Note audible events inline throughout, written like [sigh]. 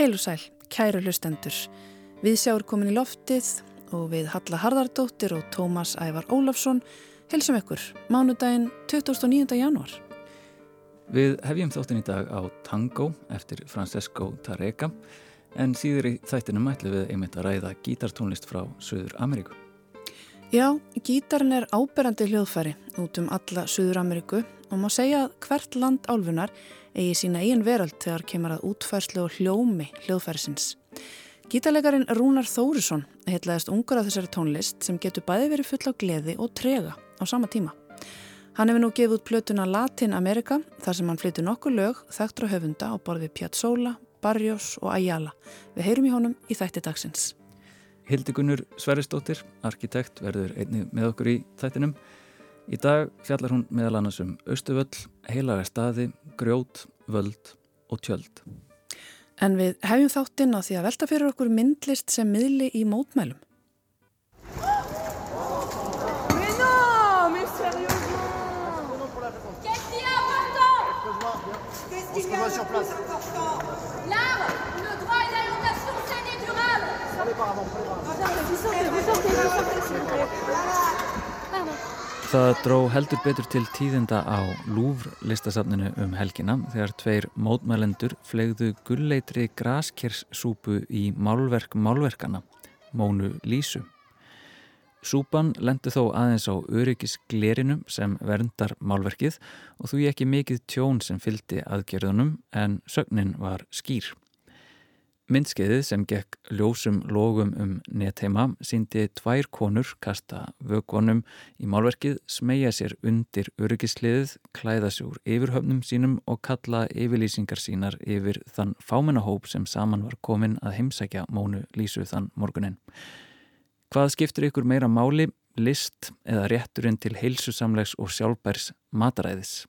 Heil og sæl, kæru hlustendur. Við sjáum komin í loftið og við Halla Harðardóttir og Tómas Ævar Ólafsson helsum ykkur mánudaginn 29. janúar. Við hefjum þáttin í dag á Tango eftir Francesco Tareka en síður í þættinum ætlum við einmitt að ræða gítartónlist frá Suður Ameríku. Já, gítarin er áberandi hljóðfæri út um alla Suður Ameríku og má segja að hvert land álfunar eigi sína eigin veröld þegar kemur að útfærslu og hljómi hljóðfærisins. Gítarleikarin Rúnar Þórisson heitlaðist ungur af þessari tónlist sem getur bæði verið full á gleði og trega á sama tíma. Hann hefur nú gefið út plötuna Latin America þar sem hann flyttur nokkuð lög þakktur á höfunda á borði Piazzolla, Barrios og Ayala. Við heyrum í honum í þætti dagsins. Hildigunnur Sveristóttir, arkitekt, verður einni með okkur í þættinum. Í dag fjallar hún meðal annars um Östuvöll, heilaga staði, grjót, völd og tjöld. En við hefjum þáttinn á því að velta fyrir okkur myndlist sem miðli í mótmælum. Það dró heldur betur til tíðenda á Louvre listasafninu um helgina þegar tveir mótmælendur flegðu gulleitri graskerssúpu í málverk málverkana, Mónu Lísu. Súpan lendu þó aðeins á öryggis glerinum sem verndar málverkið og þú ekki mikið tjón sem fyldi aðgerðunum en sögnin var skýr. Myndskeiðið sem gekk ljósum logum um netheima síndi tvær konur kasta vögvonum í málverkið, smegja sér undir öryggisliðið, klæða sér úr yfirhöfnum sínum og kalla yfirlýsingar sínar yfir þann fámennahóp sem saman var komin að heimsækja mónu lísu þann morgunin. Hvað skiptir ykkur meira máli, list eða rétturinn til heilsusamlegs og sjálfbærs mataræðis?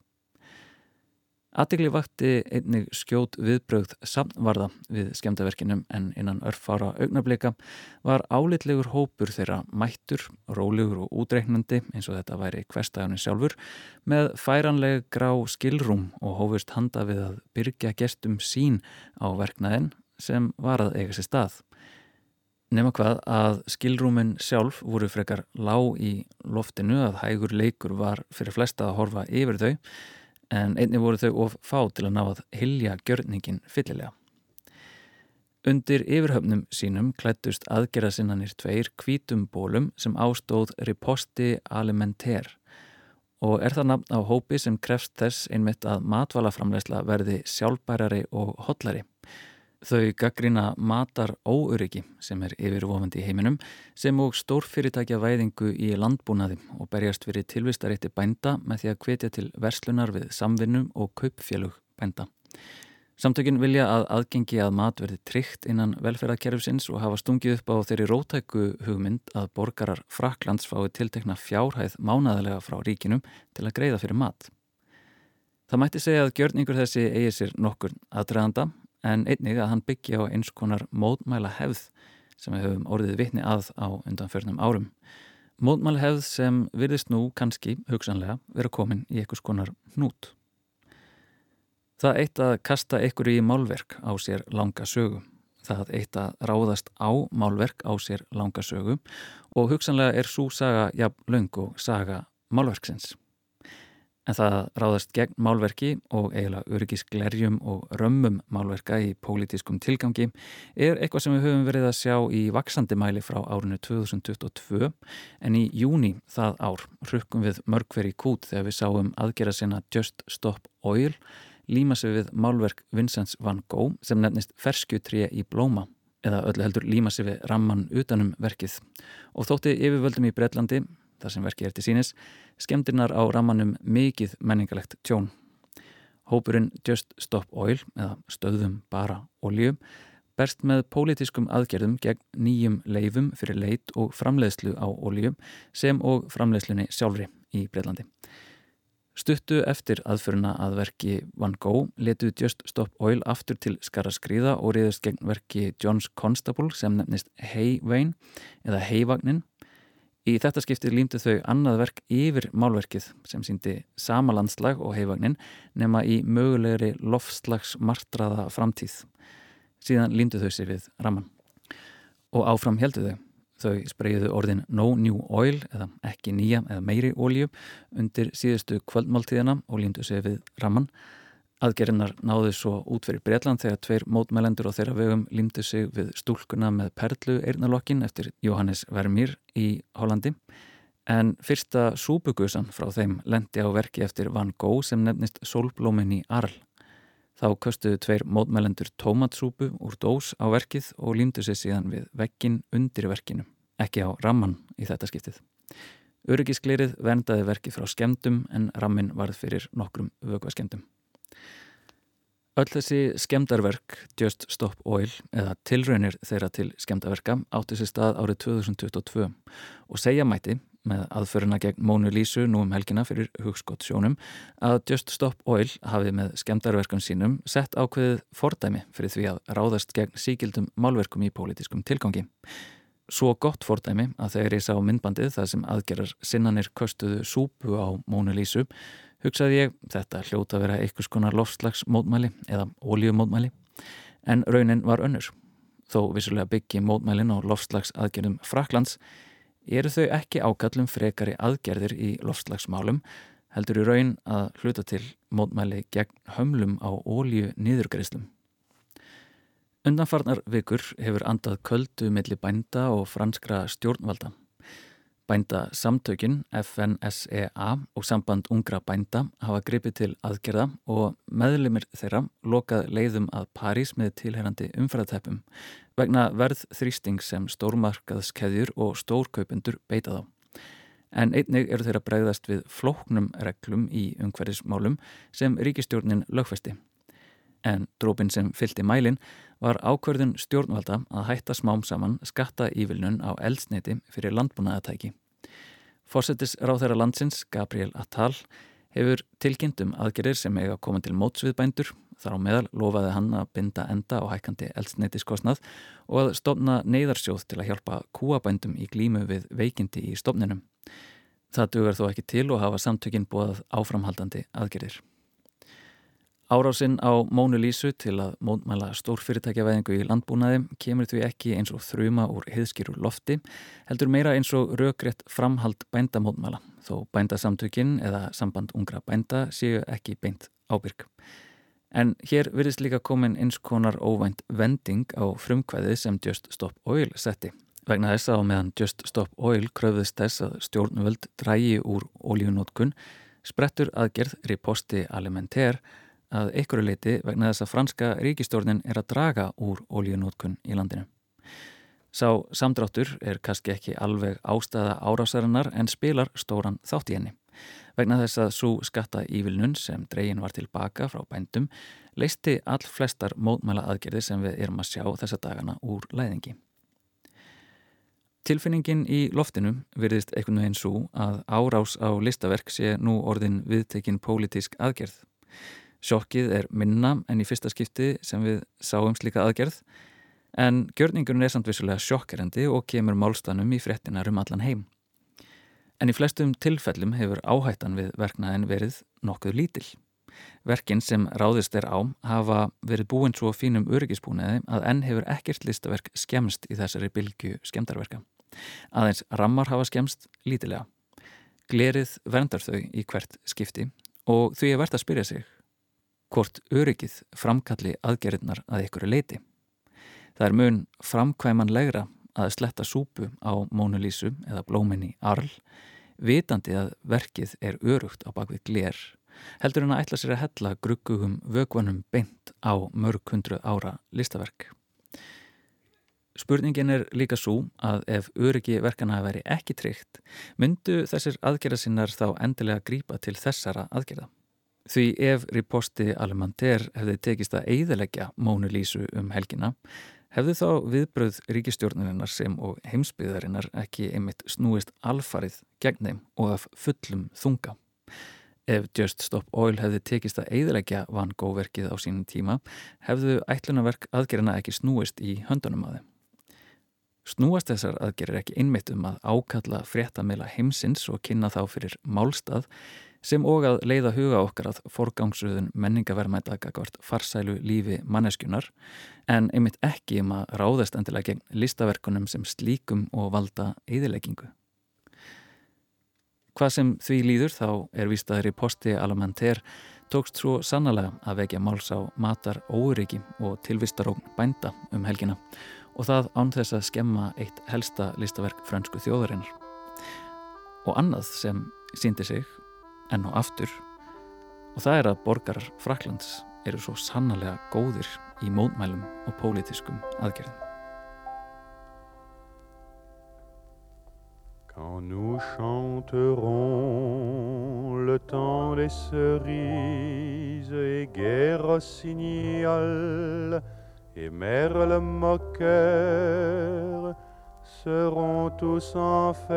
Aðegli vakti einnig skjót viðbrögð samvarða við skemdaverkinum en innan örfára augnablika var álitlegur hópur þeirra mættur, rólegur og útreiknandi eins og þetta væri hverstæðunni sjálfur með færanleg grá skilrúm og hófust handa við að byrja gestum sín á verknæðin sem var að eiga sér stað. Nefna hvað að skilrúmin sjálf voru frekar lág í loftinu að hægur leikur var fyrir flesta að horfa yfir þau en einni voru þau of fá til að ná að hilja gjörningin fyllilega. Undir yfirhöfnum sínum klættust aðgerðasinnanir tveir kvítum bólum sem ástóð Riposti Alimenter og er það nafn á hópi sem krefst þess einmitt að matvalaframlegsla verði sjálfbærari og hotlari. Þau gaggrina matar óöryggi sem er yfirvofandi í heiminum sem og stórfyrirtækja væðingu í landbúnaði og berjast fyrir tilvistarétti bænda með því að hvetja til verslunar við samvinnum og kaupfélug bænda. Samtökin vilja að aðgengi að mat verði tryggt innan velferðarkerfsins og hafa stungið upp á þeirri rótæku hugmynd að borgarar Fraklands fái tiltekna fjárhæð mánæðilega frá ríkinum til að greiða fyrir mat. Það mætti segja að gjörningur þessi eigi sér nokkur aðdraðanda en einnig að hann byggja á eins konar mótmæla hefð sem við höfum orðið vitni að á undanförnum árum. Mótmæla hefð sem virðist nú kannski, hugsanlega, vera komin í einhvers konar hnút. Það eitt að kasta ykkur í málverk á sér langa sögu. Það eitt að ráðast á málverk á sér langa sögu og hugsanlega er svo saga jafn laung og saga málverksins. En það ráðast gegn málverki og eiginlega öryggisglerjum og römmum málverka í pólitískum tilgangi er eitthvað sem við höfum verið að sjá í vaksandi mæli frá árinu 2022 en í júni það ár rukkum við mörgveri kút þegar við sáum aðgera sinna Just Stop Oil líma sig við málverk Vincent van Gogh sem nefnist Ferskjutré í blóma eða öllu heldur líma sig við ramman utanum verkið. Og þótti yfirvöldum í Breitlandi þar sem verkið er til sínis, skemmtirnar á ramanum mikið menningalegt tjón. Hópurinn Just Stop Oil, eða stöðum bara olju, berst með pólitískum aðgerðum gegn nýjum leifum fyrir leit og framleiðslu á olju sem og framleiðslunni sjálfri í Breitlandi. Stuttu eftir aðföruna að verki Van Gogh letuð Just Stop Oil aftur til skara skriða og riðast gegn verki Johns Constable sem nefnist Hayvein eða Hayvagnin Í þetta skiptið límtu þau annað verk yfir málverkið sem síndi sama landslag og heifagnin nema í mögulegri loftslags martraða framtíð. Síðan límdu þau sér við raman. Og áfram heldu þau. Þau spreyjuðu orðin no new oil eða ekki nýja eða meiri ólju undir síðustu kvöldmáltíðina og límdu sér við raman. Aðgerinnar náðu svo út fyrir Breitland þegar tveir mótmælendur á þeirra vegum límdu sig við stúlkuna með perlu eirnalokkin eftir Jóhannes Vermýr í Hollandi. En fyrsta súbugusan frá þeim lendi á verki eftir Van Gogh sem nefnist Solblómin í Arl. Þá köstuðu tveir mótmælendur tómatsúpu úr dós á verkið og límdu sér síðan við vekkin undir verkinu, ekki á ramman í þetta skiptið. Öryggisglerið verndaði verkið frá skemdum en rammin varð fyrir nokkrum vögvaskemdum. Öll þessi skemdarverk, Just Stop Oil, eða tilraunir þeirra til skemdaverka átti sér stað árið 2022 og segja mæti með aðföruna gegn Mónu Lísu nú um helgina fyrir hugskott sjónum að Just Stop Oil hafi með skemdarverkun sínum sett ákveðið fordæmi fyrir því að ráðast gegn síkildum málverkum í pólitískum tilgangi. Svo gott fordæmi að þegar ég sá myndbandið þar sem aðgerar sinnanir köstuðu súpu á Mónu Lísu hugsaði ég þetta hljóta að vera einhvers konar lofslagsmótmæli eða óljumótmæli en raunin var önnur. Þó vissulega byggi mótmælin á lofslagsaðgerðum Fraklands eru þau ekki ákallum frekari aðgerðir í lofslagsmálum heldur í raun að hluta til mótmæli gegn hömlum á ólju nýðurgreislum. Undanfarnar vikur hefur andað köldu millir bænda og franskra stjórnvalda. Bænda samtökin FNSEA og samband ungra bænda hafa gripið til aðgerða og meðlumir þeirra lokað leiðum að París með tilherandi umfærateppum vegna verð þrýsting sem stórmarkaðskeðjur og stórkaupendur beita þá. En einnig eru þeirra bregðast við flóknum reglum í umhverfismálum sem ríkistjórnin lögfesti. En drópin sem fylgti mælin var ákverðun stjórnvalda að hætta smám saman skatta ívilnun á eldsneiti fyrir landbúnaðatæki. Fórsetis ráð þeirra landsins, Gabriel Attal, hefur tilkynntum aðgerir sem eiga að koma til mótsviðbændur Þar á meðal lofaði hann að binda enda á hækandi eldsneitiskosnað og að stofna neyðarsjóð til að hjálpa kúabændum í glímu við veikindi í stofninum. Það dugar þó ekki til og hafa samtökinn búið áframhaldandi aðgerðir. Árásinn á Mónu Lísu til að mótmæla stórfyrirtækjavæðingu í landbúnaði kemur því ekki eins og þrjuma úr heiðskýru lofti, heldur meira eins og rökrétt framhald bændamótmæla, þó bændasamtökinn eða samband ungra bænda séu ekki beint ábyrg. En hér virðist líka komin eins konar óvænt vending á frumkvæði sem Just Stop Oil setti. Vegna þess að meðan Just Stop Oil kröfðist þess að stjórnvöld drægi úr ólíunótkun sprettur aðgerð riposti alimenter að einhverju leiti vegna þess að franska ríkistjórnin er að draga úr ólíunótkun í landinu. Sá samdráttur er kannski ekki alveg ástæða árásarinnar en spilar stóran þátt í henni vegna þess að svo skatta ívilnun sem dregin var tilbaka frá bændum leisti all flestar mótmæla aðgerði sem við erum að sjá þessa dagana úr læðingi. Tilfinningin í loftinu virðist einhvern veginn svo að árás á listaverk sé nú orðin viðtekinn pólitísk aðgerð. Sjokkið er minna enn í fyrsta skipti sem við sáum slíka aðgerð en gjörningurinn er samt vissulega sjokkerandi og kemur málstanum í frettinar um allan heim. En í flestum tilfellum hefur áhættan við verknaðin verið nokkuð lítill. Verkin sem ráðist er á hafa verið búin svo fínum öryggisbúnaði að enn hefur ekkert listaverk skemst í þessari bylgu skemdarverka. Aðeins rammar hafa skemst lítilega. Glerið verndar þau í hvert skipti og því er verðt að spyrja sig hvort öryggið framkalli aðgerðnar að ykkur leiti. Það er mun framkvæmanlegra að sletta súpu á Mónulísu eða blóminni Arl vitandi að verkið er örugt á bakvið glér, heldur hann að ætla sér að hella gruggugum vögvanum beint á mörg hundru ára listaverk. Spurningin er líka svo að ef öryggi verkana að veri ekki tryggt, myndu þessir aðgerðasinnar þá endilega grípa til þessara aðgerða. Því ef riposti Alementer hefði tekist að eiðalegja Mónu Lísu um helgina, Hefðu þá viðbröð ríkistjórnurinnar sem og heimsbyðarinnar ekki einmitt snúist alfarið gegn þeim og af fullum þunga? Ef Just Stop Oil hefði tekist að eiðilegja Van Gogh-verkið á sínum tíma, hefðu ætlunaverk aðgerina ekki snúist í höndunum að þeim. Snúast þessar aðgerir ekki einmitt um að ákalla fréttamila heimsins og kynna þá fyrir málstað, sem og að leiða huga okkar að forgangsröðun menningaverðmæta gagvart farsælu lífi manneskunar en einmitt ekki um að ráðast endilega gegn listaverkunum sem slíkum og valda eðileggingu. Hvað sem því líður þá er vístaður í posti Alamenter tókst svo sannlega að vekja máls á matar óriki og tilvistarókn bænda um helgina og það án þess að skemma eitt helsta listaverk frönsku þjóðarinnar. Og annað sem síndi sig enn og aftur og það er að borgarar Fraklands eru svo sannlega góðir í mótmælum og pólitískum aðgerðum. Quand nous chanterons le temps des cerises et guerre rossignol et merle moqueur seront tous en fête.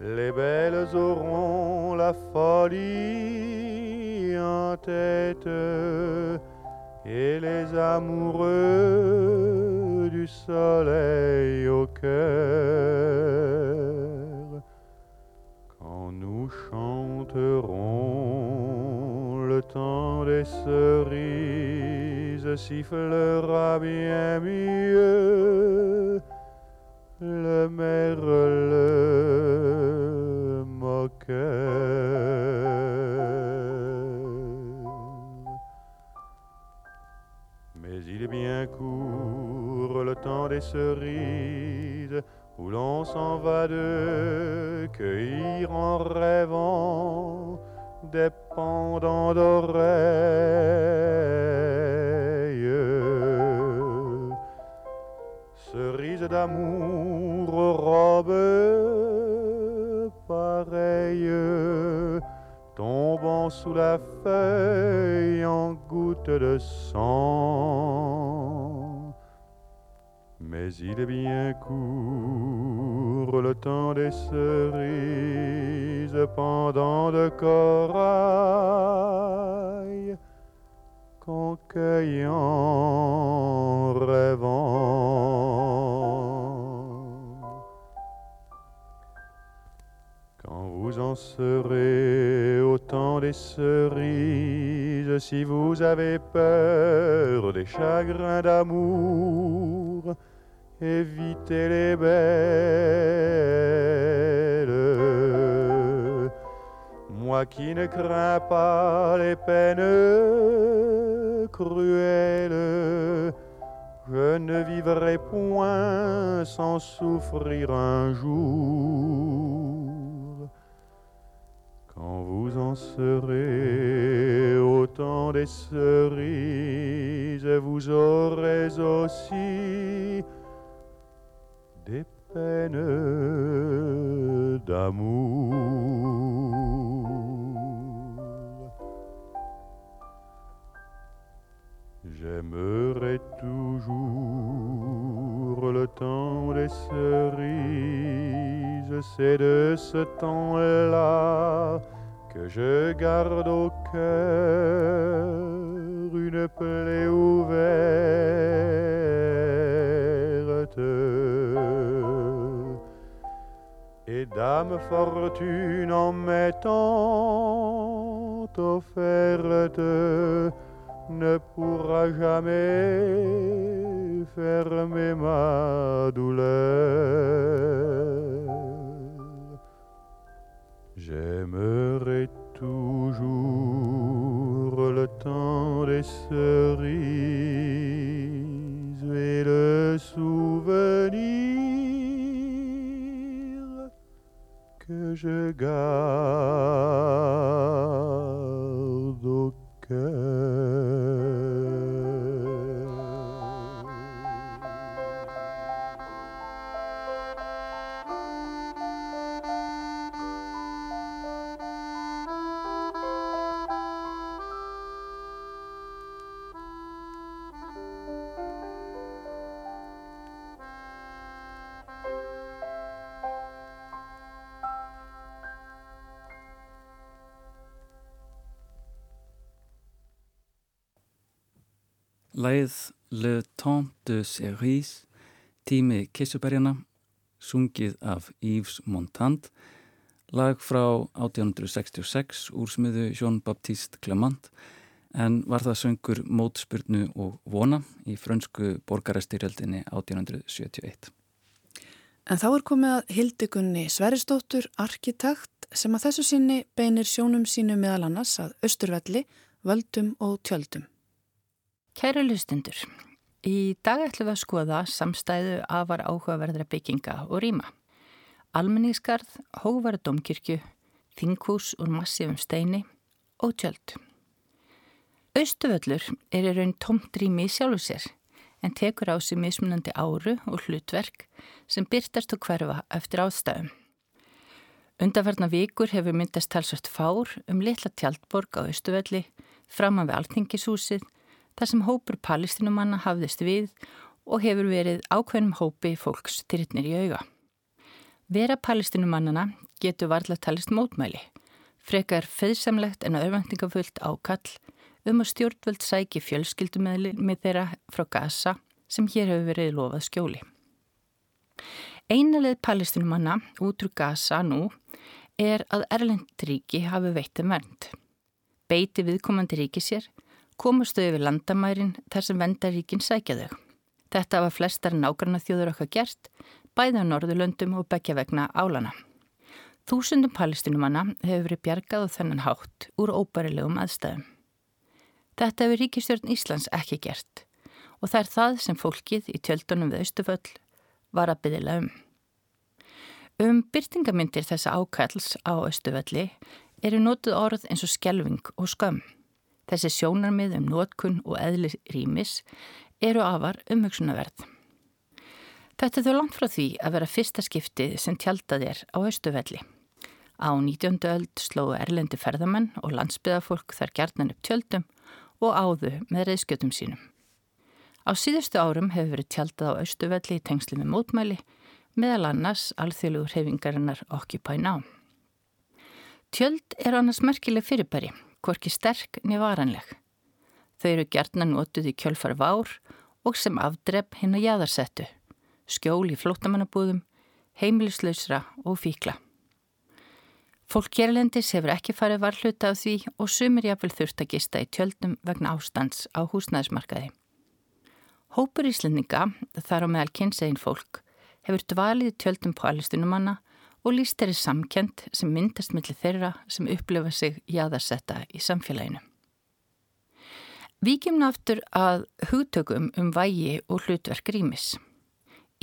Les belles auront la folie en tête et les amoureux du soleil au cœur. Quand nous chanterons le temps des cerises sifflera bien mieux le merle moqueur. Mais il est bien court le temps des cerises où l'on s'en va de cueillir en rêvant des pendants d'oreilles. D'amour aux robes pareilles tombant sous la feuille en gouttes de sang. Mais il est bien court le temps des cerises pendant de corail qu'on cueille en rêvant. Quand vous en serez au temps des cerises, si vous avez peur des chagrins d'amour, évitez les belles. Moi qui ne crains pas les peines cruelles, je ne vivrai point sans souffrir un jour. Quand vous en serez au temps des cerises, vous aurez aussi des peines d'amour. J'aimerai toujours le temps des cerises, c'est de ce temps-là que je garde au cœur une plaie ouverte. Et dame fortune en m'étant offerte ne pourra jamais fermer ma douleur. J'aimerai toujours le temps des cerises et le souvenir que je garde au Læð Le Temps de Cerise, tími kissuberjana, sungið af Yves Montand, lag frá 1866 úr smiðu Jean-Baptiste Clement en var það söngur mótspyrnu og vona í frönsku borgarastyrjaldinni 1871. En þá er komið að Hildigunni Sveristóttur, arkitekt, sem að þessu sinni beinir sjónum sínu meðal annars að Östurvelli, völdum og tjöldum. Kæru lustundur, í dag ætlum við að skoða samstæðu afar áhugaverðra bygginga og rýma. Almenningskarð, hóvara domkirkju, þinghús úr massífum steini og tjöld. Östuvöllur er í raun tomt rými í sjálfu sér en tekur á sig mismunandi áru og hlutverk sem byrtast og hverfa eftir ástæðum. Undarverna vikur hefur myndast talsvært fár um litla tjaldborg á Östuvelli framan við Altingishúsið þar sem hópur palestinumanna hafðist við og hefur verið ákveðnum hópi fólks tyrtnir í auga. Vera palestinumannana getur varðlega talist mótmæli, frekar feðsamlegt en örvendingafullt ákall um að stjórnvöld sæki fjölskyldumæli með þeirra frá Gaza sem hér hefur verið lofað skjóli. Einalið palestinumanna út úr Gaza nú er að Erlendríki hafi veitum vernd. Beiti viðkomandi ríki sér, komastu yfir landamærin þar sem vendaríkin sækja þau. Þetta var flestar nágranna þjóður okkar gert, bæða á Norðurlöndum og begja vegna álana. Þúsundum palestinumanna hefur verið bjargað og þennan hátt úr óbærilegum aðstæðum. Þetta hefur Ríkistjórn Íslands ekki gert og það er það sem fólkið í tjöldunum við Östuföll var að byggðila um. Um byrtingamindir þessa ákalls á Östufölli eru nótuð orð eins og skjelving og skömm. Þessi sjónarmið um nótkun og eðli rýmis eru afar umhugsunaverð. Þetta er þó langt frá því að vera fyrsta skiptið sem tjaldað er á Östufelli. Á 19. öld slóðu erlendi ferðamenn og landsbyðafólk þar gerðnan upp tjöldum og áðu með reyðskjötum sínum. Á síðustu árum hefur verið tjaldað á Östuvelli í tengsli með mótmæli, meðal annars alþjóðlugur hefingarinnar Occupy Now. Tjöld er annars merkileg fyrirbæri, hvorki sterk niður varanleg. Þau eru gertna notuð í kjölfar vár og sem afdrepp hinn að jæðarsettu, skjól í flótamannabúðum, heimilislausra og fíkla. Fólk hérlendis hefur ekki farið varhluta af því og sumir jáfnvel þurft að gista í tjöldum vegna ástands á húsnæðismarkaði. Hópur Íslendinga, þar á meðal kynsegin fólk, hefur dvalið tjöldum på alistunumanna og líst þeirri samkjönd sem myndast millir þeirra sem upplifa sig jáðarsetta í samfélaginu. Víkjum náftur að hugtökum um vægi og hlutverk rýmis.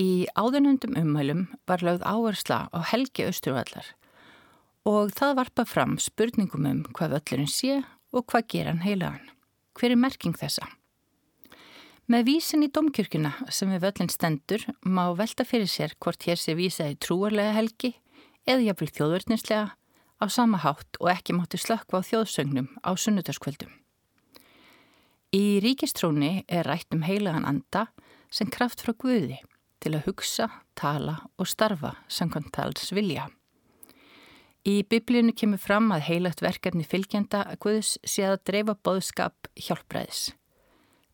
Í áðunundum ummælum var lögð áhersla á helgi austurvallar og það varpa fram spurningum um hvað völlurinn sé og hvað gera hann heilagan. Hver er merking þessa? Með vísin í domkjörkuna sem við völlin stendur má velta fyrir sér hvort hér sé vísaði trúarlega helgi eða jafnvel þjóðverðninslega á sama hátt og ekki mátti slökkva á þjóðsögnum á sunnudagskvöldum. Í ríkistróni er rætt um heilagan anda sem kraft frá Guði til að hugsa, tala og starfa samkvæmt tals vilja. Í biblíunu kemur fram að heilagt verkefni fylgjenda að Guðs sé að dreifa boðskap hjálpræðis.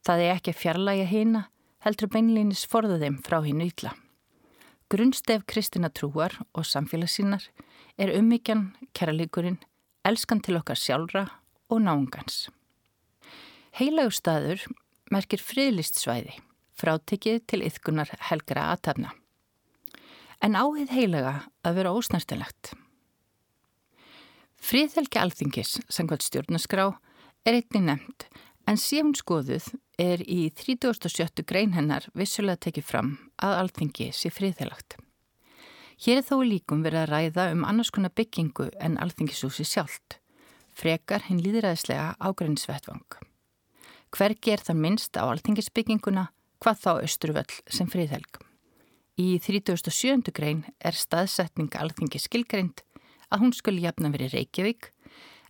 Það er ekki að fjarlæga hýna, heldur beinlýnis forða þeim frá hínu ítla. Grunnstef kristina trúar og samfélagssínar er ummyggjan, kæralíkurinn, elskan til okkar sjálfra og náungans. Heilagur staður merkir friðlist svæði, frátekið til yðkunar helgra aðtafna. En áhið heilaga að vera ósnartilegt. Fríðhelgi alþingis, sangvært stjórnaskrá, er einnig nefnd en sífn skoðuð er í 37. grein hennar vissulega tekið fram að alþingi sé fríðhelagt. Hér er þó líkum verið að ræða um annars konar byggingu en alþingisúsi sjálft, frekar hinn líðræðislega ágrænsvettvang. Hvergi er það minnst á alþingisbygginguna, hvað þá Östruvöll sem fríðhelg. Í 37. grein er staðsetning alþingi skilgreind að hún skuli jafna verið Reykjavík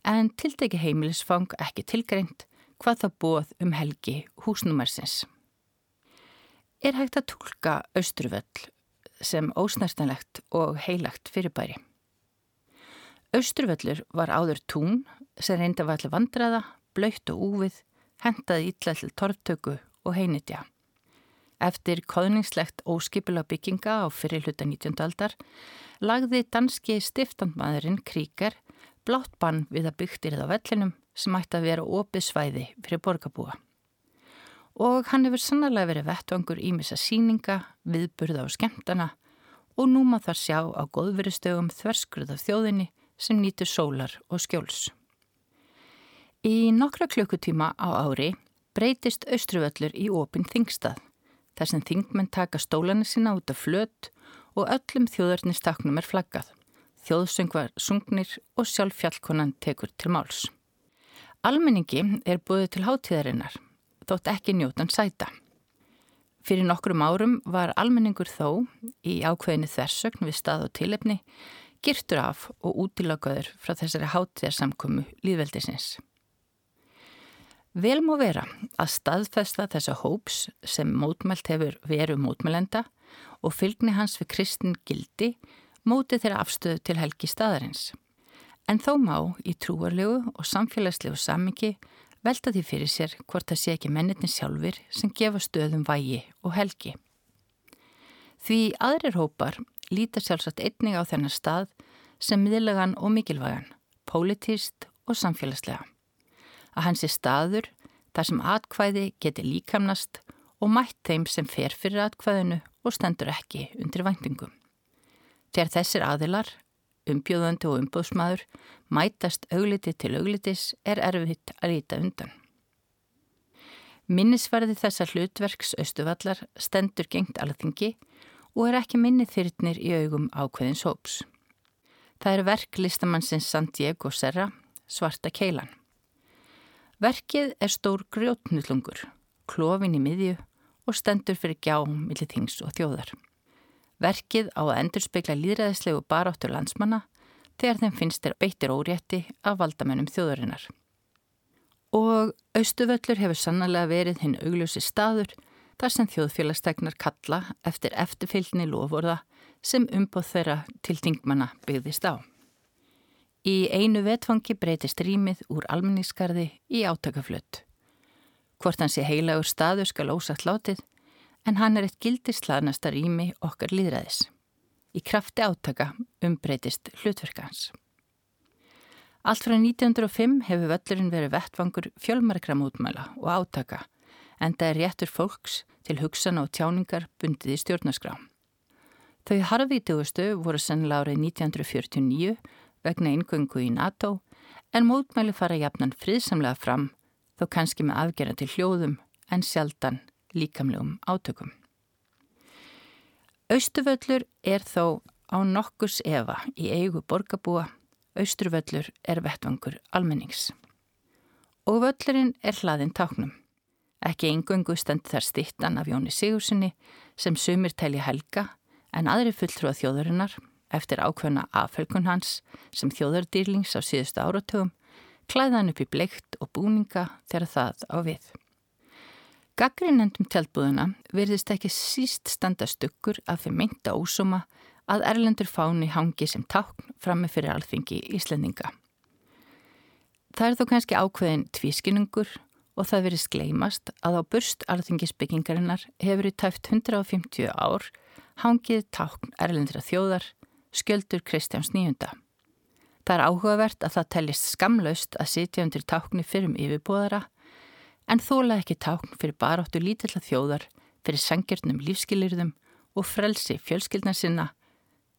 en tildegi heimilisfang ekki tilgreint hvað það bóð um helgi húsnúmersins. Er hægt að tólka Östruvöll sem ósnertanlegt og heilagt fyrirbæri. Östruvöllur var áður tún sem reynda var allir vandraða, blöytt og úfið, hendaði ítla til torftöku og heinitja. Eftir koðningslegt óskipila bygginga á fyrir hluta 19. aldar lagði danski stiftandmaðurinn Kríker blátt bann við að byggtir það á vellinum sem ætti að vera opið svæði fyrir borgarbúa. Og hann hefur sannlega verið vettvangur ímissa síninga, viðburða og skemmtana og nú maður þar sjá á góðveristögum þverskurð af þjóðinni sem nýtur sólar og skjóls. Í nokkra klukkutíma á ári breytist austruvöllur í opinn þingstað þar sem þingmenn taka stólanu sína út af flöt og öllum þjóðarnistaknum er flaggað. Þjóðsöngvar sungnir og sjálf fjallkonan tekur til máls. Almenningi er búið til hátíðarinnar, þótt ekki njótan sæta. Fyrir nokkrum árum var almenningur þó í ákveðinu þversögn við stað og tilefni girtur af og útilagaður frá þessari hátíðarsamkomu líðveldisins. Vel má vera að staðfesta þessa hóps sem mótmælt hefur veru mótmælenda og fylgni hans við kristin gildi móti þeirra afstöðu til helgi staðarins en þó má í trúarlegu og samfélagslegu samingi velta því fyrir sér hvort það sé ekki mennitin sjálfur sem gefa stöðum vægi og helgi. Því aðrir hópar lítar sjálfsagt einning á þennan stað sem miðlagan og mikilvægan, pólitíst og samfélagslega. Að hans er staður þar sem atkvæði geti líkamnast og mætt þeim sem fer fyrir atkvæðinu og stendur ekki undir væntingum. Þegar þessir aðilar umbjóðandi og umbóðsmaður mætast augliti til auglitis er erfitt að líta undan. Minnisvarði þessar hlutverks austuvallar stendur gengt alþingi og er ekki minni þyrtnir í augum ákveðins hóps. Það er verk listamannsins Santiago Serra, Svarta keilan. Verkið er stór grjótnullungur, klófin í miðju og stendur fyrir gjám millir þings og þjóðar. Verkið á að endurspegla líðræðislegu baráttur landsmanna þegar þeim finnst þeir beittir órétti af valdamennum þjóðurinnar. Og Austuvöllur hefur sannlega verið hinn augljósi staður þar sem þjóðfélagstegnar kalla eftir eftirfylgni lofórða sem umbóð þeirra til tingmanna byggðist á. Í einu vetfangi breytist rýmið úr almenningskarði í átakaflutt. Hvort hans sé heilagur staður skal ósagt látið en hann er eitt gildislaðnasta rými okkar líðræðis. Í krafti átaka umbreytist hlutverkans. Allt frá 1905 hefur völlurinn verið vettvangur fjölmarkra mútmæla og átaka en það er réttur fólks til hugsan og tjáningar bundið í stjórnarskrá. Þau harfítugustu voru sennilega árið 1949 vegna eingöngu í NATO en mótmæli fara jafnan friðsamlega fram þó kannski með afgerandi hljóðum en sjaldan líkamlegum átökum. Austuvöllur er þó á nokkus efa í eigu borgarbúa, Austurvöllur er vettvangur almennings. Og völlurinn er hlaðin táknum. Ekki eingöngu stend þar stittan af Jóni Sigurssoni sem sumir telja helga en aðri fulltrúa þjóðurinnar eftir ákveðna afhelgun hans sem þjóðardýrlings á síðustu áratugum klæðan upp í bleikt og búninga þegar það á við. Gaggrinnendum tjálpúðuna verðist ekki síst standa stuggur af þeim mynda ósuma að Erlendur fáni hangi sem tákn frammi fyrir alþingi Íslendinga. Það er þó kannski ákveðin tvískinungur og það verið skleimast að á burst alþingisbyggingarinnar hefur í tæft 150 ár hangið tákn Erlendra þjóðar, skjöldur Kristjáns nýjunda. Það er áhugavert að það tellist skamlaust að sitja undir tákni fyrrum yfirbóðara en þóla ekki tákn fyrir baráttu lítilla þjóðar, fyrir sangjörnum lífskilirðum og frelsi fjölskyldna sinna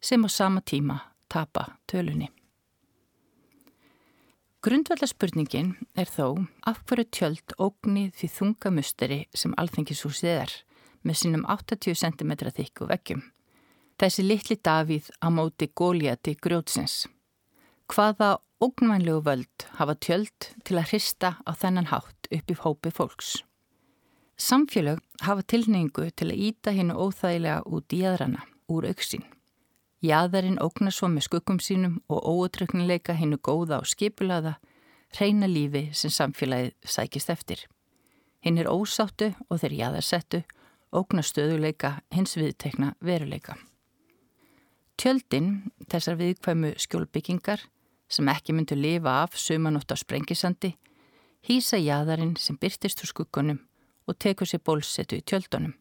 sem á sama tíma tapa tölunni. Grundvallarspurningin er þó af hverju tjöld ógnið því þungamusteri sem alþengishúsið er með sínum 80 cm þykku veggjum. Þessi litli Davíð á móti góliati grjótsins. Hvaða ógnvænlegu völd hafa tjöld til að hrista á þennan hátt upp í hópi fólks? Samfélög hafa tilneingu til að íta hennu óþægilega út í aðrana, úr auksinn. Jæðarinn ógnar svo með skukkum sínum og óutryknileika hennu góða og skipulaða, reyna lífi sem samfélagið sækist eftir. Hinn er ósáttu og þeir jæðarsettu, ógnar stöðuleika hins viðtekna veruleika. Tjöldin, þessar viðkvæmu skjólbyggingar, sem ekki myndu lifa af sumanótt á sprengisandi, hýsa jæðarinn sem byrtist úr skuggunum og tekur sér bólsetu í tjöldunum.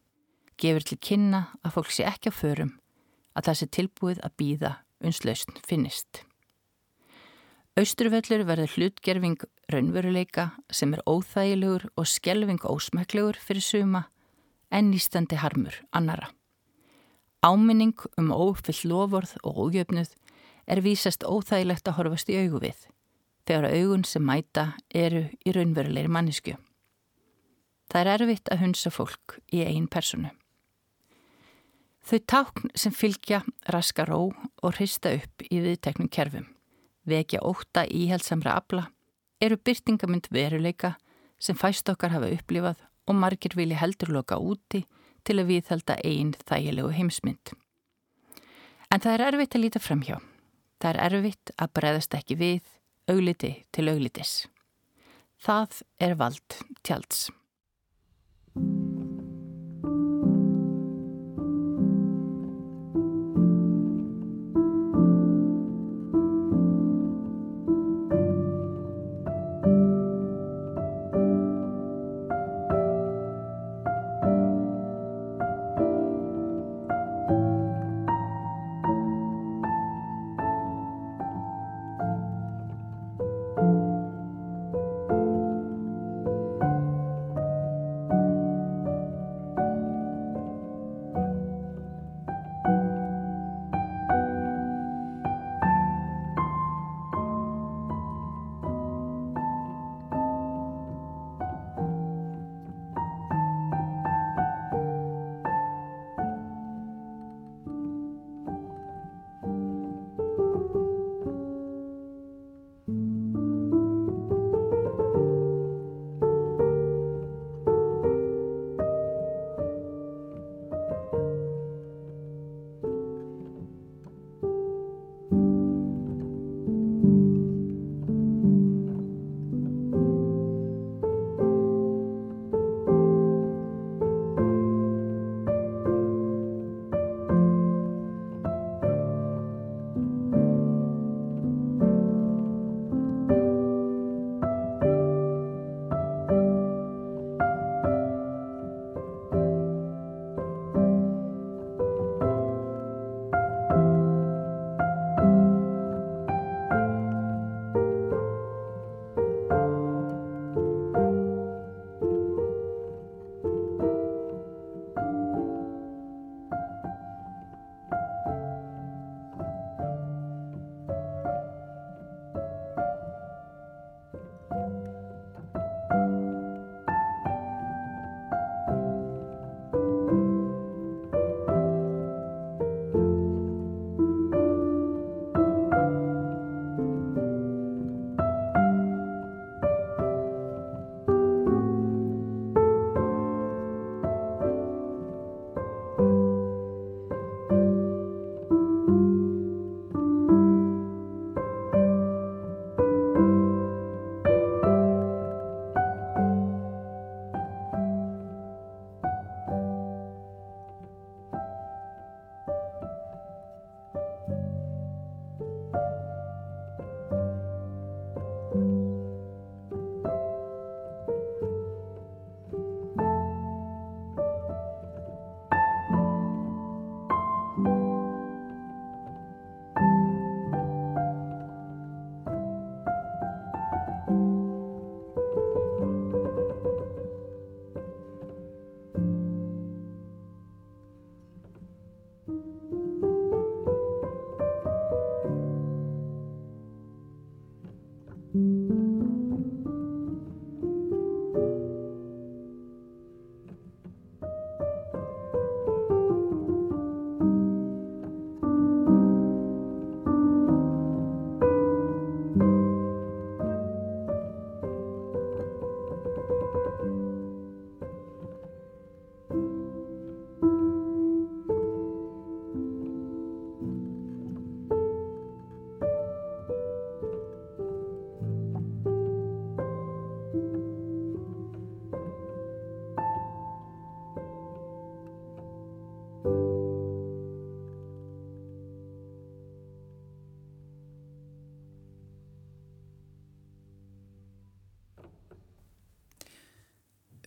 gefur til kynna að fólk sé ekki á förum að það sé tilbúið að býða unslausn finnist. Austurvöllur verður hlutgerfing raunveruleika sem er óþægilegur og skjelving ósmæklegur fyrir suma en nýstandi harmur annara. Áminning um ófyll lofórð og ójöfnuð er vísast óþægilegt að horfast í augu við þegar augun sem mæta eru í raunverulegri mannisku. Það er erfitt að hunsa fólk í einn personu. Þau tákn sem fylgja raska ró og hrista upp í viðteknum kerfum, vekja óta íhaldsamra abla, eru byrtingamind veruleika sem fæst okkar hafa upplifað og margir vilja heldurloka úti til að viðhalda einn þægilegu heimsmynd. En það er erfitt að líta framhjá. Það er erfitt að breyðast ekki við, augliti til auglitis. Það er vald tjalds.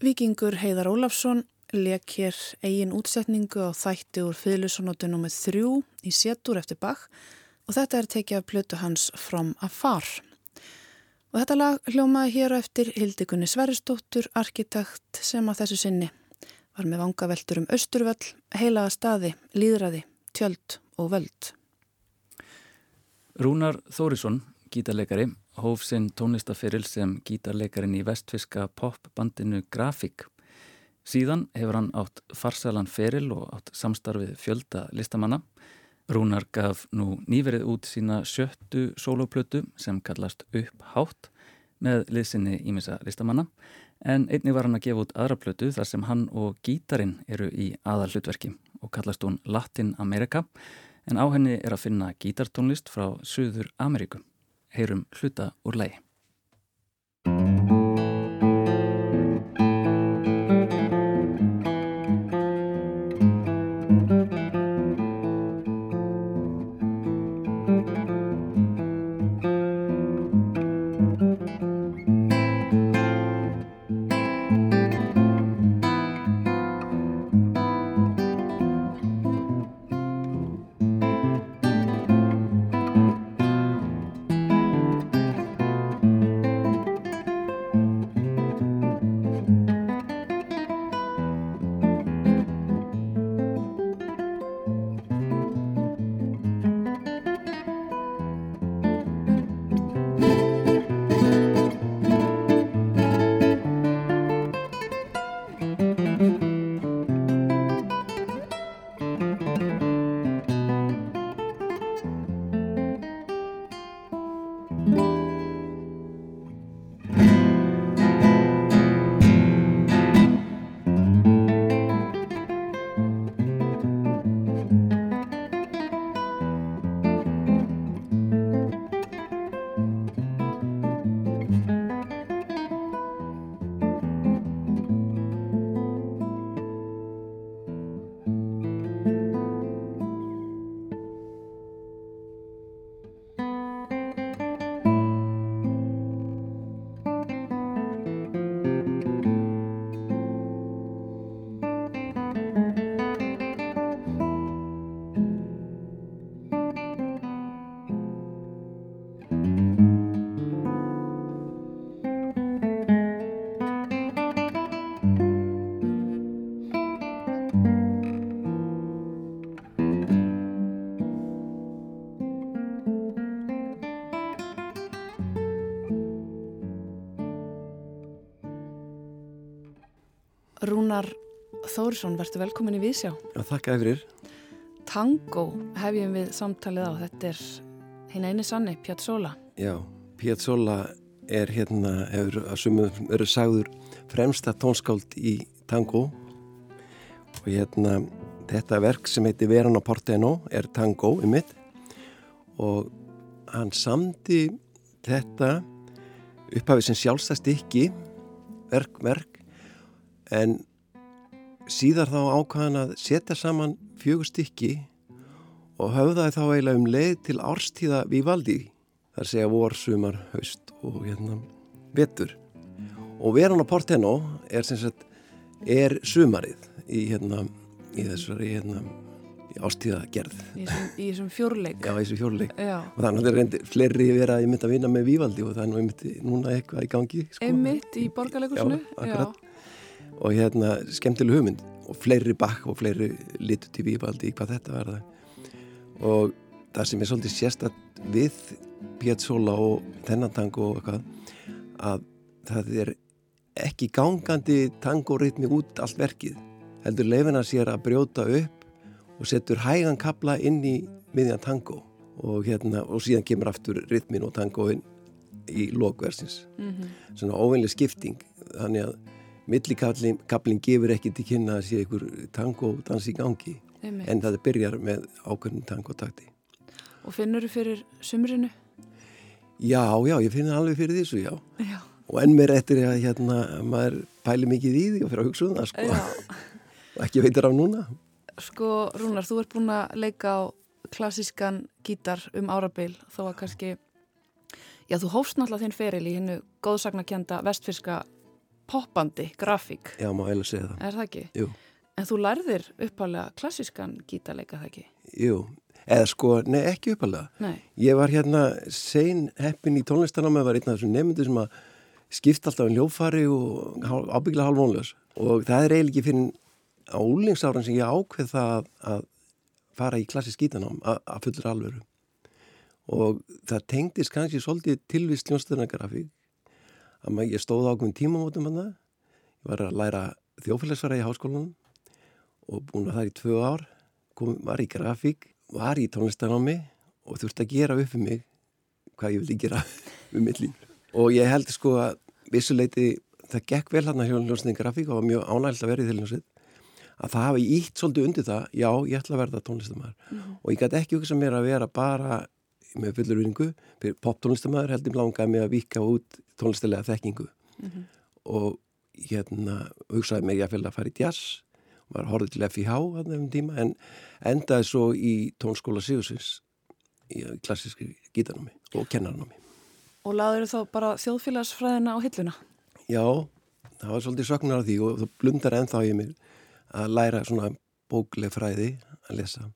Vikingur Heiðar Ólafsson leik hér eigin útsetningu á þætti úr Fyðlusonótu nr. 3 í setur eftir Bach og þetta er tekið af plötu hans From Afar. Og þetta lag hljómaði hér eftir Hildikunni Sverristóttur, arkitekt sem að þessu sinni var með vangaveltur um austurvöll, heilaga staði, líðræði, tjöld og völd. Rúnar Þórisson, gítarleikari, hóf sinn tónlistaferil sem gítarleikarin í vestfiska popbandinu Grafík. Síðan hefur hann átt farsalan feril og átt samstarfið fjölda listamanna. Rúnar gaf nú nýverið út sína sjöttu soloplötu sem kallast Upphátt með liðsinni ímissa listamanna en einnig var hann að gefa út aðra plötu þar sem hann og gítarin eru í aðal hlutverki og kallast hún Latin America en á henni er að finna gítartónlist frá Suður Ameríku. Heyrum hluta úr lei. Rúnar Þórisson, verður velkomin í Vísjá. Já, þakka yfirir. Tango hefjum við samtalið á, þetta er hinn eini sanni, Piazzolla. Já, Piazzolla er hérna, hefur að sumum eru sagður fremsta tónskáld í tango og hérna þetta verk sem heiti Verano Porteno er tango í mitt og hann samdi þetta upphafið sem sjálfstæst ekki verk, verk en síðar þá ákvaðan að setja saman fjögur stykki og höfðaði þá eiginlega um leið til árstíða Vivaldi þar segja vor, sumar, haust og hérna vetur og Verano Porteno er sem sagt er sumarið í hérna í þessari hérna í ástíða gerð Í þessum- þessum fjórleik. Já, í þessu fjórleik Já. og þannig að það er reyndi fleiri verið að ég myndi að vinna með Vivaldi og það er nú einmitt núna eitthvað í gangi sko. Einmitt í borgarleikusinu. Já, akkurat. Og hérna skemmtileg hugmynd. Og fleiri bakk og fleiri litu til Vivaldi hvað þetta verða og það sem er svolítið sérstætt við Piazzolla og þennantango og eitthvað að það er ekki gangandi tangoritmi út allt verkið. Heldur leifina sér að brjóta upp og setur hægan kapla inn í miðjan tango. Og, hérna, og síðan kemur aftur ritmin og tangoinn í lokversins Mhm. svona óveinlega skipting. Þannig að millikablin gefur ekki til kynna að sé ykkur tango dans í gangi Einmitt. en það byrjar með ákveðnum tangotakti Og finnur þú fyrir sumrinu? Já, já, ég finn alveg fyrir þessu, já Já. og enn mér eftir að hérna, maður pæli mikið í því og fyrir að hugsa um það sko. Og [laughs] ekki veitir af núna Sko, Rúnar, þú ert búin að leika á klassískan gítar um árabil þó að kannski, já, þú hófst náttúrulega þinn feril í hennu góðsagnakenda vestfyrska poppandi grafík, Já, má eiginlega segja það. er það ekki? Jú, En þú lærðir uppalega klassískan gítarleika það ekki? jú. Eða sko, nei, ekki uppalega. Nei. Ég var hérna sein heppin í tónlistanámi, var einn af þessum nefndu sem að skipta alltaf um ljófari og ábyggla hálfvónlaus. Og það er eiginlega ekki fyrir á úlingsáran sem ég ákveð það að fara í klassisk gítanám að fullur alvöru. Og það tengdist kannski svolítið tilvist ljónstöðnagrafík að ég stóð ákveðin tímamótum hann það. Ég var að læra þjófélagsfæra í háskólanum og búin að það í tvö ár, kom, var í grafík, var í tónlistanámi og þurfti að gera upp fyrir mig hvað ég vildi gera [laughs] við mitt líf. Og ég held sko að vissuleiti það gekk vel hann að hljóðljósning grafík og var mjög ánægilt að vera í þiljónsið að það hafi ítt svolítið undir það, já, ég ætla að verða tónlistamæður og ég gæti ekki hugsað mér að vera bara með fullur vinningu, poptónlistamæður heldur langaði mig að vika út tónlistilega þekkingu og hérna hugsaði mig að fylgja að fara í jazz var horfið til FIH að nefnum tíma en endaði svo í tónskóla Sigursins í klassíski gítarnámi og kennarnámi. Og laður þá bara þjóðfélagsfræðina á hilluna? Já, það var svolítið söknar af því og það blundar ennþá í mig að læra svona bókleg fræði að lesa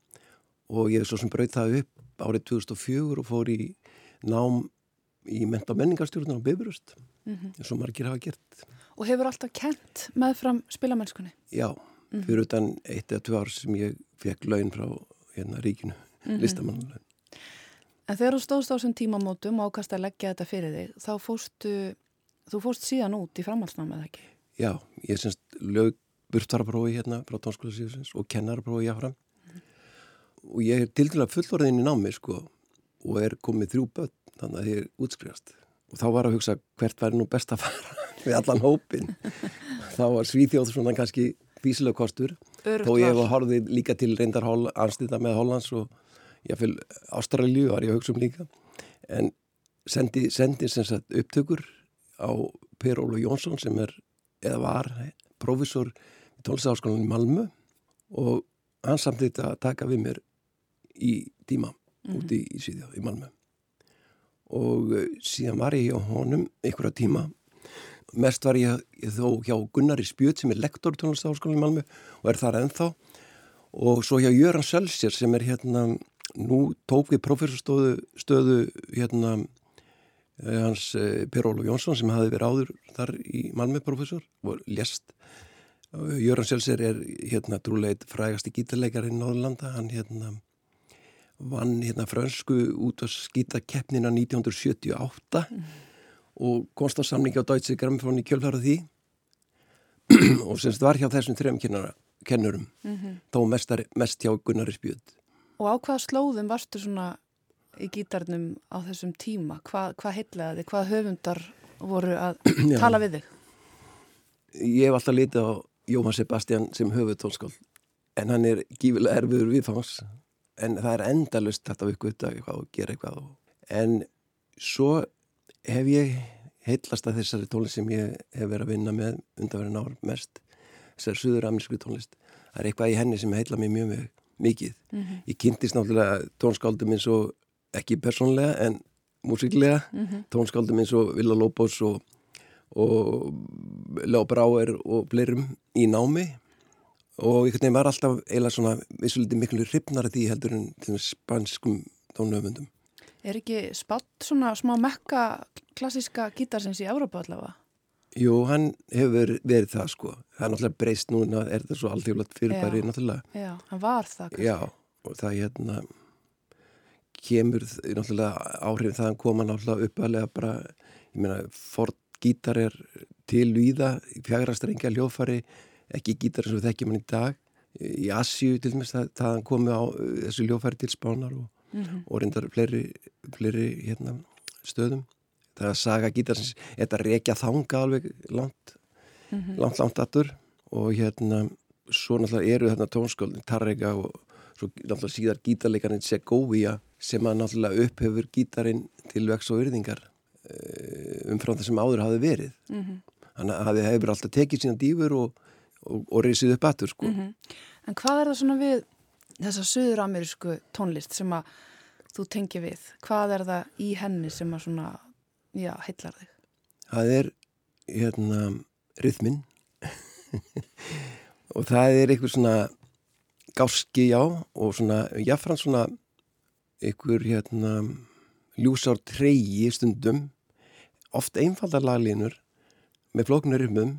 og ég er svo sem braut það upp árið 2004 og fór í nám í menta menningarstjórnum á Bifurust eins og margir hafa gert. Og hefur alltaf kent meðfram spilamennskunni? Já, fyrir utan eitt eða tvö ár sem ég fekk laun frá hérna ríkinu, mm listamannlaun. En þegar þú stóðst á þessum tímamótum og ákast að leggja þetta fyrir þig, þá fórstu, þú fórst síðan út í framhaldsnámið ekki? Já, ég semst lög burtaraprófi hérna frá tónskóla síðusins og kennaraprófi jáfram og ég er til dæla fullorðin í námi sko og er komið þrjú börn þannig að ég er útskrifast. Og þá var að hugsa hvert væri nú best að fara [laughs] við allan hópin þá var Svíþjóð svona kannski físilega kostur. Öruggt þó ég hef val. horfið líka til reyndar anstýta með Hollands og ég fylg Ástralju var ég að hugsa um líka. En sendi, sendi sem sagt upptökur á Per Ólu Jónsson sem er eða var prófessor í tónlistaháskólanum í Malmö og hann samtidig að taka við mér í tíma úti í Svíðjá, í Malmö. Og eh, síðan var ég hjá honum einhverja tíma. Mest var ég, ég þó hjá Gunnari Spjöt sem er lektor í tónlistaháskólanum í Malmö og er þar ennþá. Og svo hjá Jöran Sölsjör sem er hérna nú tók við professorstöðu stöðu hérna eh, hans eh, Per Ólu Jónsson sem hafi verið áður þar í Malmö professor og lest Jöran Sölsjör er hérna trúleit frægasti gítarleikar í Norðurlanda. Hann hérna vann hérna frönsku út á skítakeppnina 1978 og komst á Deutsche Grammophon í kjölfæra því [clears throat] og semst var hjá þessum þrejum kennurum þó mestar, mest hjá Gunnari Spjöld Og á hvaða slóðum varstu svona í gítarnum á þessum tíma? Hva, hvað heitlaði þig? Hvað höfundar voru að [clears throat] tala við þig? Ég hef alltaf litið á Jóhann Sebastian sem höfutónskáld en hann er gífilega erfiður viðfangs en það er endalust þetta við gutta eitthvað og gera eitthvað og... en svo hef ég heitlast að þessari tónlist sem ég hef verið að vinna með undanverðin ár mest þessari suður-amerísku tónlist. Það er eitthvað í henni sem heitla mér mjög mjög mikið. Ég kynntist náttúrulega tónskáldum eins og ekki persónlega en músiklega tónskáldum eins og Villa Lóbos og, og Leo Brauer og fleirum í námi og einhvern veginn var alltaf eiginlega svona vissulítið miklu hrifnar því heldur en spanskum tónöfundum. Er ekki spatt svona smá mekka klassiska gítarsins í Európa allavega? Jú, hann hefur verið það sko. Það er náttúrulega breyst núna, er þetta svo alltjóðlega fyrirbæri Já. náttúrulega. Já, hann var það. kannski. Já, og það hérna kemur náttúrulega áhrifin það koma náttúrulega uppalega bara, ég meina, Ford gítar er til víða, fjagrastrengi hljófari, ekki gítar sem við þekkjum hann í dag. Í Asju til dæmis það, það komi á uh, þessu hljófari til spánar og, og reyndar fleiri, fleiri hérna, stöðum. Það er saga gítar sem þetta rekja þanga alveg langt, langt, langt aftur? Og hérna svo náttúrulega eru þarna tónskáldin Tarrega og svo náttúrulega síðar gítarleikarinn Segovia sem að náttúrulega upphefur gítarinn til vex og yrðingar umfram það sem áður hafi verið. Þannig að það hefur alltaf tekið sína dýfur og, og, og reysið upp aftur sko. En hvað er það svona við þessa söður-amerísku tónlist sem að þú tengi við? Hvað er það í henni sem að svona, já, heillar þig? það er hérna rithmin [laughs] og það er einhver svona gáski já og svona jáfnfram svona einhver hérna ljúsár treyji stundum oft einfaldar laglínur með flóknur rithmum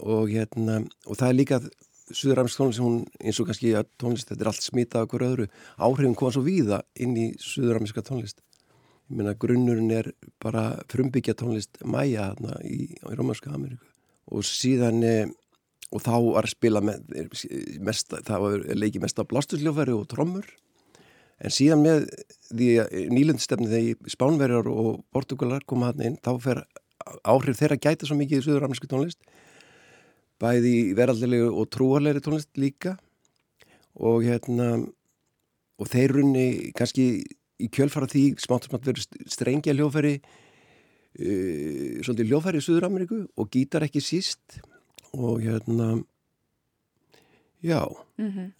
og hérna og það er líka Suðuramsk tónlist, hún eins og kannski að tónlist, þetta er allt smitað okkur öðru. Áhrifin koma svo víða inn í Suðuramska tónlist. Ég meina grunnurinn er bara frumbyggja tónlist mæja hérna í, í Rómarska Ameríku. Og síðan eh, og þá var spila með, mest, það var leikið mest á blástusljófæri og trommur. En síðan með því nýlundstefni þegar Spánverjar og Portugalar koma hann inn þá fer áhrif þeirra gæta svo mikið í Suðuramsku tónlist bæði veraldilegu og trúarlegri tónlist líka. Og hérna og þeir runni kannski í kjölfara því smátt smátt verið strengja hljófæri uh, svolítið hljófæri í Suður-Ameríku og gítar ekki síst. Og hérna já. Mm -hmm.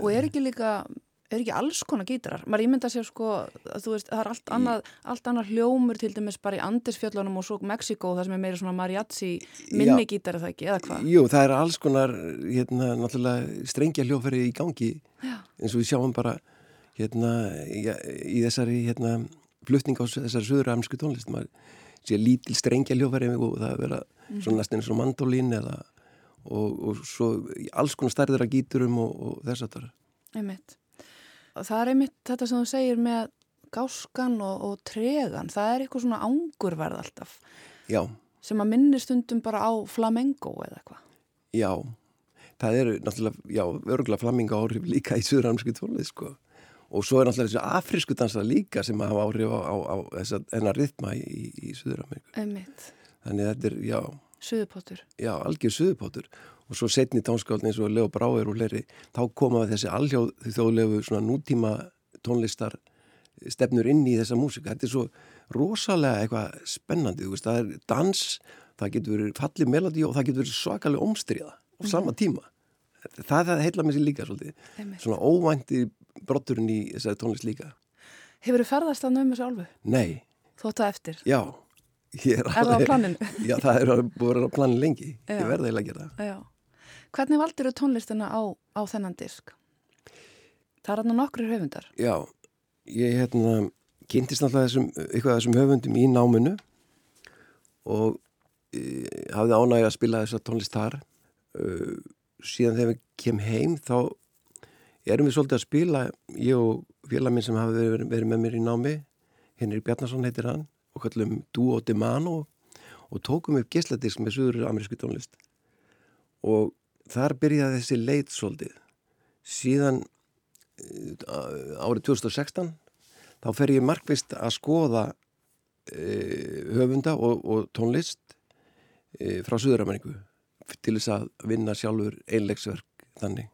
og er ekki líka er ekki alls konar gítarar maður ímynda sér sko að þú veist það er allt annað, allt annað hljómur til dæmis bara í Andesfjöllunum og svo Mexiko það sem er meira svona mariachi minni gítar er það ekki, eða hvað? Jú, það er alls konar hérna náttúrulega strengja hljófæri í gangi Já. eins og við sjáum bara hérna í, í þessari hérna flutning á þessari söðuramsku tónlist maður sé lítil strengja hljófæri og það er vera mm. svona næstin eins og mandolín eða og, og svo alls konar stærðir af gíturum og, og þess að það er Einmitt það er einmitt þetta sem þú segir með gáskan og, og tregan, það er eitthvað svona ángurverð alltaf já. sem að minni stundum bara á flamengo eða eitthvað. Já, það eru náttúrulega, já, örgulega flamengo áhrif líka í söðuramsku tónlið sko. Og svo er náttúrulega þessi afrisku dansa líka sem hafa áhrif á, á, á þessa enna rithma í, í söðuramerku þannig þetta er, já. Suðupottur Já, algjör suðupottur og svo setni tónskáldin eins og Leo Bráer og leri, þá koma þessi alhjóð þjóðlegu svona nútíma tónlistar stefnur inn í þessa músika. Þetta er svo rosalega eitthvað spennandi, þú veist, það er dans, það getur verið fallið melodi og það getur verið svakalega omstriða á mhm. sama tíma. Það, það heitla mér sér líka svolítið. Svona óvænti brotturinn í þessari tónlist líka. Hefur þið ferðast að nöfum þessu álfu? Nei. Þótt að eftir? Já. Er, er það á planinu? Já, það er búin að vera á planinu lengi. Já. Ég verði eiginlega að gera það. Já. Hvernig valdir þú tónlistina á, á þennan disk? Það er aðná nokkru höfundar. Já, ég hérna, kynntist náttúrulega þessum, eitthvað þessum höfundum í náminu og e, hafði ánægi að spila þessa tónlist þar. Uh, síðan þegar við kem heim þá erum við svolítið að spila, ég og félag minn sem hafi verið, verið með mér í námi, Henrik Bjarnason heitir hann og kallum Duo de Mano og tókum upp gísladisk með söður amerísku tónlist og þar byrjaði þessi leit svolítið síðan eh, árið 2016 þá fer ég markvist að skoða e, höfunda og, og tónlist e, frá Suður-Ameríku til þess að vinna sjálfur einlegsverk þannig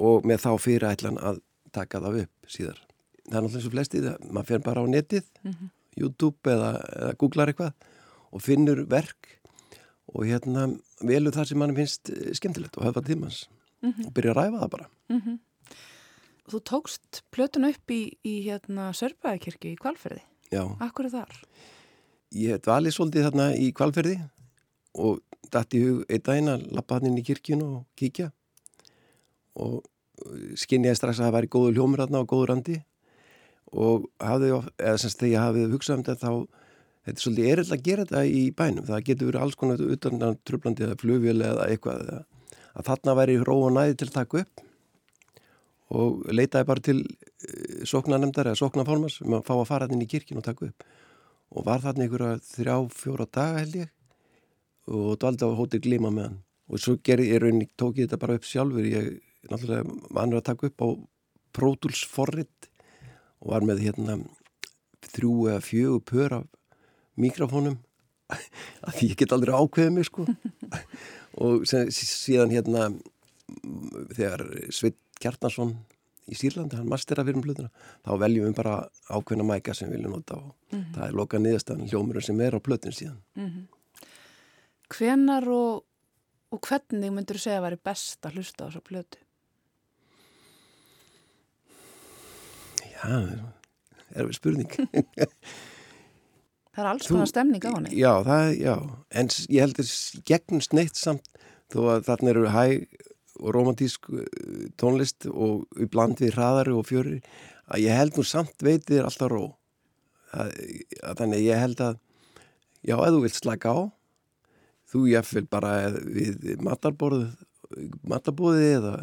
og með þá fyrirætlan að taka það upp síðar. Það er náttúrulega eins og flestið að maður fer bara á netið, mm -hmm. YouTube eða, eða googlar eitthvað og finnur verk og hérna velu það sem mann finnst eh, skemmtilegt og höfða tímans mm -hmm. og byrja að ræfa það bara mm -hmm. Þú tókst plötun upp í, í hérna Sörbæðakirkju í Kvalferði Já Akkur er þar? Ég hef valið svolítið þarna í Kvalferði og dætt í hug einn daginn að lappa hann inn í kirkjun og kíkja og skinnjaði strax að það væri góðu hljómur þarna og góður andi og hafði, eða semst þegar ég hafið hugsað um þetta þá þetta er svolítið erill að gera þetta í bænum. Það getur verið alls konar utan tröflandi eða flugvili eða eitthvað að þarna væri ró og næði til að taka upp og leitaði bara til eh, sóknanemdar eða sóknafálmars um að fá að fara inn í kirkina og taka upp. Og var þarna einhverja þrjá, fjóra daga held ég og dvaldi á hótið glíma með hann. Og svo gerði ég rauninni, tók ég þetta bara upp sjálfur. Ég náttúrulega vanur að taka upp á Pro Tools forrit og var með hérna þrjú eða fjögur pör af mikrofónum [laughs] að ég get aldrei ákveðið mig sko [laughs] og síðan hérna þegar Sveit Kjartarsson í Sýrlandi, hann mastera fyrir um blöðuna þá veljum við bara ákveðna mæka sem við viljum nota og mm -hmm. það er loka niðurstafn hljómurinn sem er á blöðun síðan mm -hmm. Hvenar og, og hvernig myndur þú segja að væri best að hlusta á þessa blödu? Já, er við spurning [laughs] Það er alls konar stemning á henni. Já, það, já, en ég held að gegnum sneitt samt þó að þarna eru hæg og romantísk uh, tónlist og bland við hraðari og fjöri að ég held nú samt veitir alltaf ró að, að þannig ég held að já, ef þú vilt slaka á þú jáfnvel bara við matarbóði eða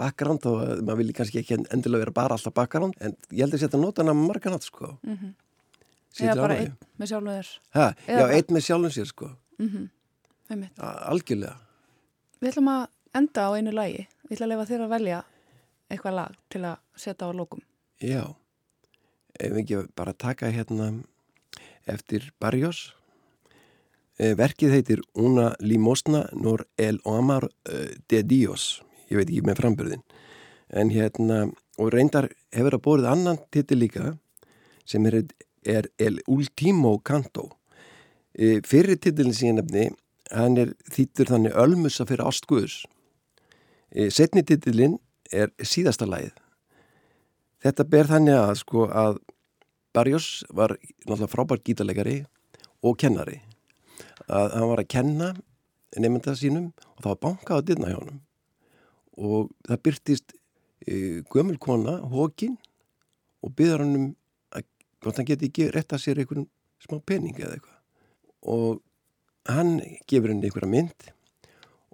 bakgránd og maður vilji kannski ekki endilega vera bara alltaf bakgránd en ég held að setja nótana marga nátt sko mm -hmm. Eða bara einn með sjálfum þér Já, einn með sjálfum sér sko mm -hmm. Algjörlega Við ætlum að enda á einu lagi. Við ætlum að lefa þér að velja eitthvað lag til að setja á lókum. Já, ef ekki bara taka hérna eftir Barrios. Eh, verkið heitir Una limosna nor el omar eh, de Dios. Ég veit ekki með frambyrðin. En hérna, og reyndar hefur að bórið annan titil líka sem er, er El Ultimo Canto. Eh, fyrir titilin síðan efni hann er þýttur þannig ölmusa fyrir ástguðus. E, Setni titilinn er síðasta læð. Þetta ber þannig að sko að Barjós var náttúrulega frábært gítarleikari og kennari. Að hann var að kenna nefnda sínum og það var bankað á dyrna hjá hann. Og það byrtist e, gömulkona, hókin og byður hann um að hann geti ekki rétt að sér einhvern smá pening eða eitthvað. Og hann gefur henni einhverja mynd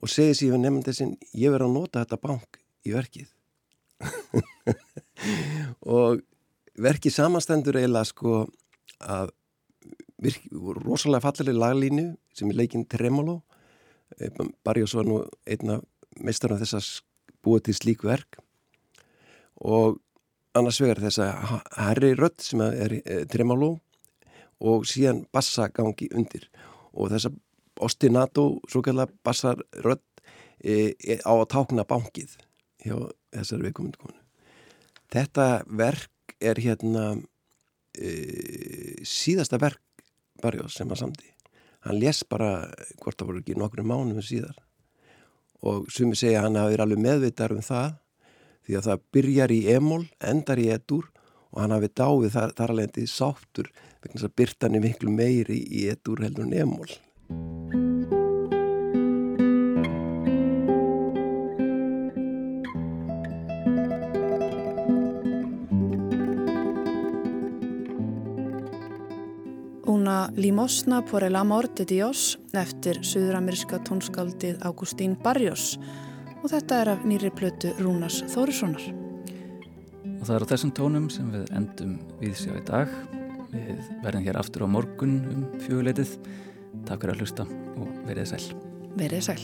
og segir síðan nefnda sinn ég verði að nota þetta bank í verkið. [laughs] Og verkið samastendur eiginlega sko að virki, rosalega fallileg laglínu sem er leikinn Tremolo. Eh, Barjós var nú einna meistar af þess að búa til slík verk. Og annars vegar þess að herri rött sem er eh, Tremolo og síðan bassa gangi undir og þessa ostinato, svo kallar bassarödd e, e, á að tákna bankið hjá þessari veikumundu konu. Þetta verk er hérna e, síðasta verk Barjós sem að samdi. Hann les bara hvort það voru ekki nokkru mánum síðar og sumi segja hann hafi verið alveg meðvitað um það því að það byrjar í emól, endar í edur og hann hafi dáið þar, þar alveg endið sáttur vegna þess að byrtan er miklu meiri í edur heldur en emól. Una limosna por el amor de Dios eftir suðuramerska tónskaldið Ágústín Barrios og þetta er af nýri plötu Rúnars Þórissonar. Og það er á þessum tónum sem við endum við sjá í dag. Við verðum hér aftur á morgun um fjöguleitið. Takk fyrir að hlusta og verið sæl. Verið sæl.